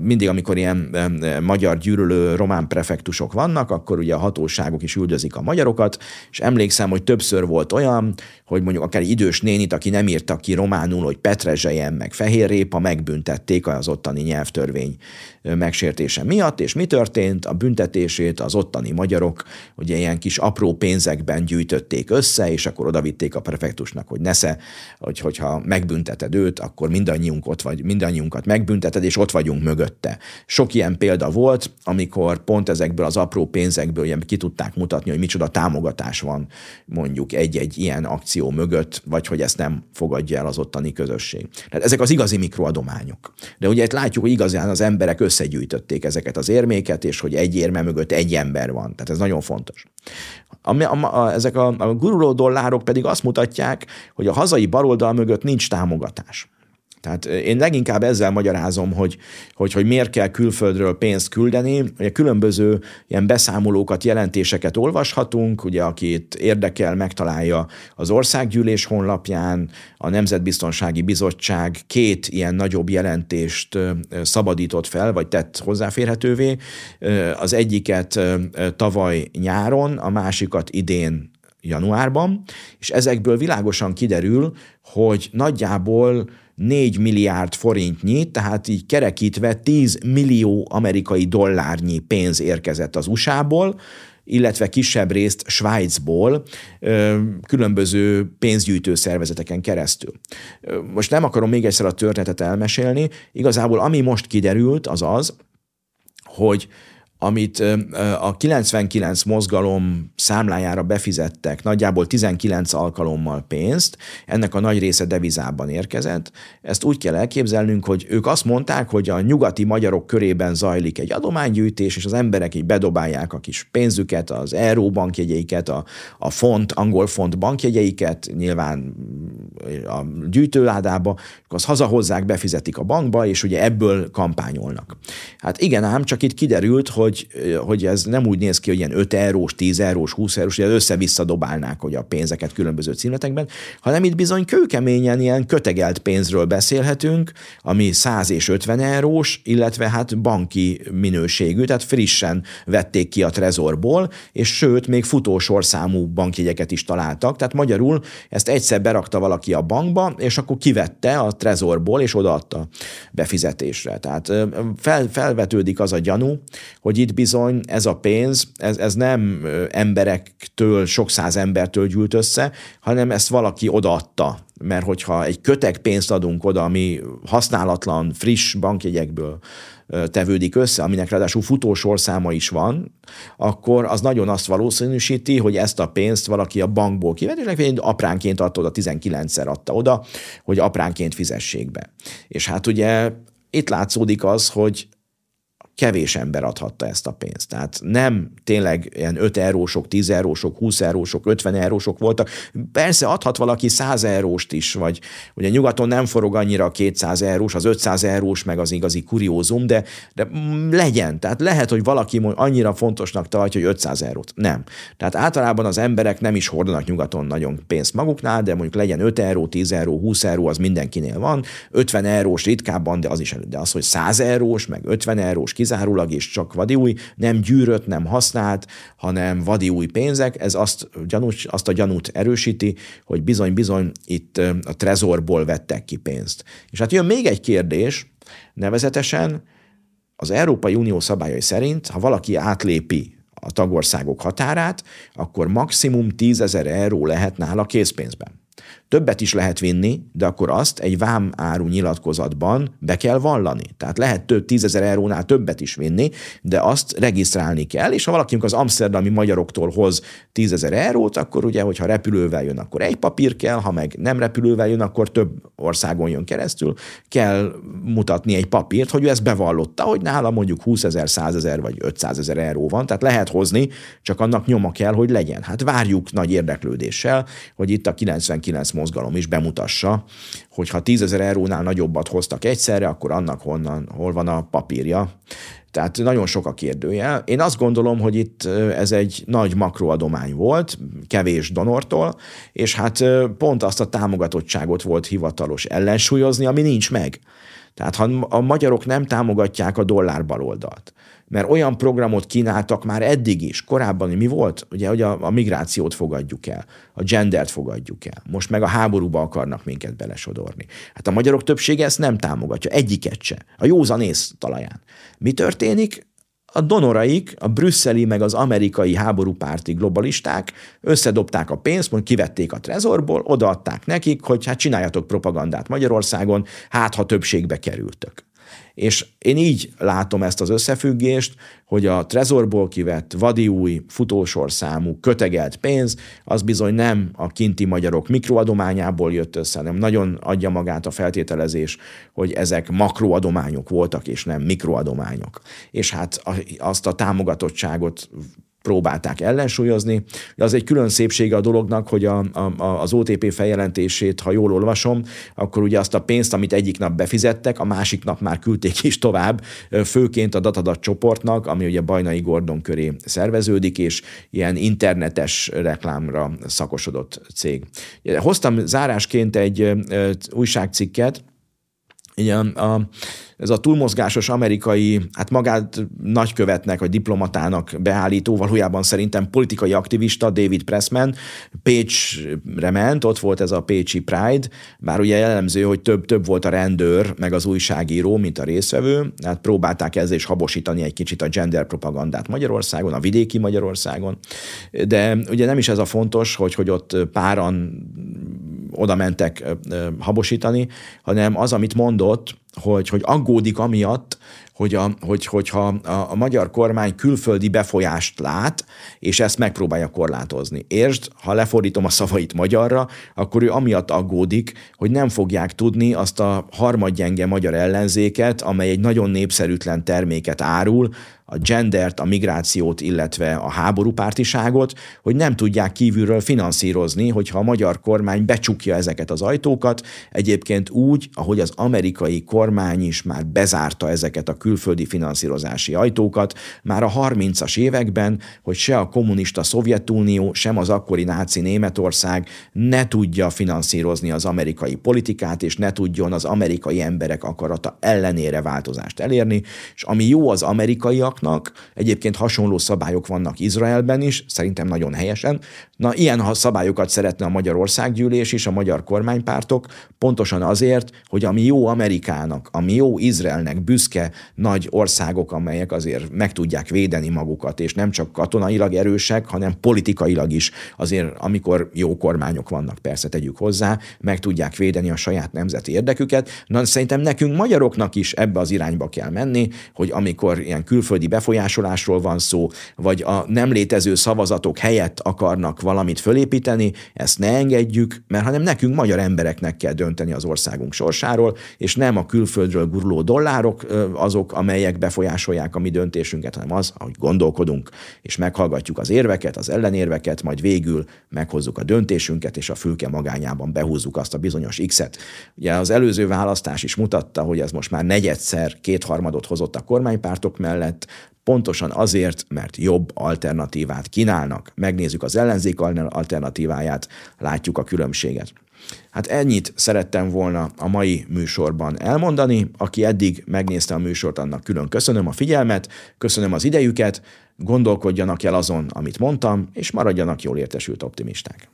mindig amikor ilyen magyar gyűrölő román prefektusok vannak, akkor ugye francia hatóságok is üldözik a magyarokat, és emlékszem, hogy többször volt olyan, hogy mondjuk akár idős nénit, aki nem írta ki románul, hogy petrezselyen, meg fehérrépa, megbüntették az ottani nyelvtörvény megsértése miatt, és mi történt? A büntetését az ottani magyarok ugye ilyen kis apró pénzekben gyűjtötték össze, és akkor odavitték a prefektusnak, hogy nesze, hogy, hogyha megbünteted őt, akkor mindannyiunk ott vagy, mindannyiunkat megbünteted, és ott vagyunk mögötte. Sok ilyen példa volt, amikor pont ezekből az apró pénzekből ilyen ki tudták mutatni, hogy micsoda támogatás van mondjuk egy-egy ilyen akció mögött, vagy hogy ezt nem fogadja el az ottani közösség. Tehát ezek az igazi mikroadományok. De ugye itt látjuk, hogy igazán az emberek összegyűjtötték ezeket az érméket, és hogy egy érme mögött egy ember van. Tehát ez nagyon fontos. A, a, a, ezek a, a guruló dollárok pedig azt mutatják, hogy a hazai baloldal mögött nincs támogatás. Tehát én leginkább ezzel magyarázom, hogy, hogy, hogy miért kell külföldről pénzt küldeni. Ugye különböző ilyen beszámolókat, jelentéseket olvashatunk, ugye akit érdekel, megtalálja az országgyűlés honlapján, a Nemzetbiztonsági Bizottság két ilyen nagyobb jelentést szabadított fel, vagy tett hozzáférhetővé. Az egyiket tavaly nyáron, a másikat idén januárban, és ezekből világosan kiderül, hogy nagyjából 4 milliárd forintnyi, tehát így kerekítve 10 millió amerikai dollárnyi pénz érkezett az USA-ból, illetve kisebb részt Svájcból különböző pénzgyűjtő szervezeteken keresztül. Most nem akarom még egyszer a történetet elmesélni, igazából ami most kiderült, az az, hogy amit a 99 mozgalom számlájára befizettek, nagyjából 19 alkalommal pénzt, ennek a nagy része devizában érkezett. Ezt úgy kell elképzelnünk, hogy ők azt mondták, hogy a nyugati magyarok körében zajlik egy adománygyűjtés, és az emberek így bedobálják a kis pénzüket, az euró bankjegyeiket, a, a font, angol font bankjegyeiket, nyilván a gyűjtőládába, az hazahozzák, befizetik a bankba, és ugye ebből kampányolnak. Hát igen ám, csak itt kiderült, hogy hogy, hogy ez nem úgy néz ki, hogy ilyen 5 eurós, 10 eurós, 20 eurós, hogy össze-vissza dobálnák hogy a pénzeket különböző címletekben, hanem itt bizony kőkeményen ilyen kötegelt pénzről beszélhetünk, ami 100 és 50 eurós, illetve hát banki minőségű, tehát frissen vették ki a trezorból, és sőt, még futósorszámú bankjegyeket is találtak, tehát magyarul ezt egyszer berakta valaki a bankba, és akkor kivette a trezorból, és odaadta befizetésre. Tehát fel, felvetődik az a gyanú, hogy hogy itt bizony ez a pénz, ez, ez nem emberektől, sok száz embertől gyűlt össze, hanem ezt valaki odaadta. Mert hogyha egy kötek pénzt adunk oda, ami használatlan, friss bankjegyekből tevődik össze, aminek ráadásul futósorszáma is van, akkor az nagyon azt valószínűsíti, hogy ezt a pénzt valaki a bankból kivett, és apránként adta oda, 19-szer adta oda, hogy apránként fizessék be. És hát ugye itt látszódik az, hogy kevés ember adhatta ezt a pénzt. Tehát nem tényleg ilyen 5 eurósok, 10 eurósok, 20 eurósok, 50 eurósok voltak. Persze adhat valaki 100 euróst is, vagy ugye nyugaton nem forog annyira a 200 eurós, az 500 eurós meg az igazi kuriózum, de, de legyen. Tehát lehet, hogy valaki annyira fontosnak tartja, hogy 500 eurót. Nem. Tehát általában az emberek nem is hordanak nyugaton nagyon pénzt maguknál, de mondjuk legyen 5 euró, 10 euró, 20 euró, az mindenkinél van. 50 eurós ritkábban, de az is. De az, hogy 100 eurós, meg 50 eurós, kizárólag és csak vadi új, nem gyűrött, nem használt, hanem vadi új pénzek, ez azt, gyanús, azt a gyanút erősíti, hogy bizony-bizony itt a trezorból vettek ki pénzt. És hát jön még egy kérdés, nevezetesen az Európai Unió szabályai szerint, ha valaki átlépi a tagországok határát, akkor maximum 10 ezer euró lehet nála készpénzben. Többet is lehet vinni, de akkor azt egy vám áru nyilatkozatban be kell vallani. Tehát lehet több tízezer eurónál többet is vinni, de azt regisztrálni kell, és ha valaki az amsterdami magyaroktól hoz tízezer eurót, akkor ugye, hogyha repülővel jön, akkor egy papír kell, ha meg nem repülővel jön, akkor több országon jön keresztül, kell mutatni egy papírt, hogy ő ezt bevallotta, hogy nála mondjuk 20 ezer, 100 ezer vagy 500 ezer euró van, tehát lehet hozni, csak annak nyoma kell, hogy legyen. Hát várjuk nagy érdeklődéssel, hogy itt a 99 mozgalom is bemutassa, hogy ha 10 ezer eurónál nagyobbat hoztak egyszerre, akkor annak honnan, hol van a papírja. Tehát nagyon sok a kérdője. Én azt gondolom, hogy itt ez egy nagy makroadomány volt, kevés donortól, és hát pont azt a támogatottságot volt hivatalos ellensúlyozni, ami nincs meg. Tehát ha a magyarok nem támogatják a dollár baloldalt, mert olyan programot kínáltak már eddig is, korábban mi volt? Ugye, hogy a, a migrációt fogadjuk el, a gendert fogadjuk el, most meg a háborúba akarnak minket belesodorni. Hát a magyarok többsége ezt nem támogatja, egyiket se, a józanész talaján. Mi történik? a donoraik, a brüsszeli meg az amerikai háborúpárti globalisták összedobták a pénzt, mondjuk kivették a trezorból, odaadták nekik, hogy hát csináljatok propagandát Magyarországon, hát ha többségbe kerültök. És én így látom ezt az összefüggést, hogy a trezorból kivett vadi új futósorszámú kötegelt pénz, az bizony nem a kinti magyarok mikroadományából jött össze, hanem nagyon adja magát a feltételezés, hogy ezek makroadományok voltak, és nem mikroadományok. És hát azt a támogatottságot próbálták ellensúlyozni. Az egy külön szépsége a dolognak, hogy a, a, az OTP feljelentését, ha jól olvasom, akkor ugye azt a pénzt, amit egyik nap befizettek, a másik nap már küldték is tovább, főként a Datadat csoportnak, ami ugye Bajnai Gordon köré szerveződik, és ilyen internetes reklámra szakosodott cég. Hoztam zárásként egy újságcikket, ugye a, ez a túlmozgásos amerikai, hát magát nagykövetnek, vagy diplomatának beállító, valójában szerintem politikai aktivista David Pressman Pécsre ment, ott volt ez a Pécsi Pride, bár ugye jellemző, hogy több, több volt a rendőr, meg az újságíró, mint a részvevő, hát próbálták ezzel is habosítani egy kicsit a gender propagandát Magyarországon, a vidéki Magyarországon, de ugye nem is ez a fontos, hogy, hogy ott páran oda mentek habosítani, hanem az, amit mondott, hogy, hogy aggódik amiatt, hogy, a, hogy, hogyha a, a magyar kormány külföldi befolyást lát, és ezt megpróbálja korlátozni. Értsd, ha lefordítom a szavait magyarra, akkor ő amiatt aggódik, hogy nem fogják tudni azt a harmadgyenge magyar ellenzéket, amely egy nagyon népszerűtlen terméket árul, a gendert, a migrációt, illetve a háborúpártiságot, hogy nem tudják kívülről finanszírozni, hogyha a magyar kormány becsukja ezeket az ajtókat, egyébként úgy, ahogy az amerikai kormány is már bezárta ezeket a külföldi finanszírozási ajtókat, már a 30-as években, hogy se a kommunista Szovjetunió, sem az akkori náci Németország ne tudja finanszírozni az amerikai politikát, és ne tudjon az amerikai emberek akarata ellenére változást elérni, és ami jó az amerikaiak, laknak. Egyébként hasonló szabályok vannak Izraelben is, szerintem nagyon helyesen. Na, ilyen szabályokat szeretne a Magyar Országgyűlés és a magyar kormánypártok, pontosan azért, hogy ami jó Amerikának, ami jó Izraelnek büszke nagy országok, amelyek azért meg tudják védeni magukat, és nem csak katonailag erősek, hanem politikailag is azért, amikor jó kormányok vannak, persze tegyük hozzá, meg tudják védeni a saját nemzeti érdeküket. Na, szerintem nekünk magyaroknak is ebbe az irányba kell menni, hogy amikor ilyen külföldi külföldi befolyásolásról van szó, vagy a nem létező szavazatok helyett akarnak valamit fölépíteni, ezt ne engedjük, mert hanem nekünk magyar embereknek kell dönteni az országunk sorsáról, és nem a külföldről guruló dollárok azok, amelyek befolyásolják a mi döntésünket, hanem az, ahogy gondolkodunk, és meghallgatjuk az érveket, az ellenérveket, majd végül meghozzuk a döntésünket, és a fülke magányában behúzzuk azt a bizonyos X-et. Ugye az előző választás is mutatta, hogy ez most már negyedszer kétharmadot hozott a kormánypártok mellett, pontosan azért, mert jobb alternatívát kínálnak. Megnézzük az ellenzék alternatíváját, látjuk a különbséget. Hát ennyit szerettem volna a mai műsorban elmondani. Aki eddig megnézte a műsort, annak külön köszönöm a figyelmet, köszönöm az idejüket, gondolkodjanak el azon, amit mondtam, és maradjanak jól értesült optimisták.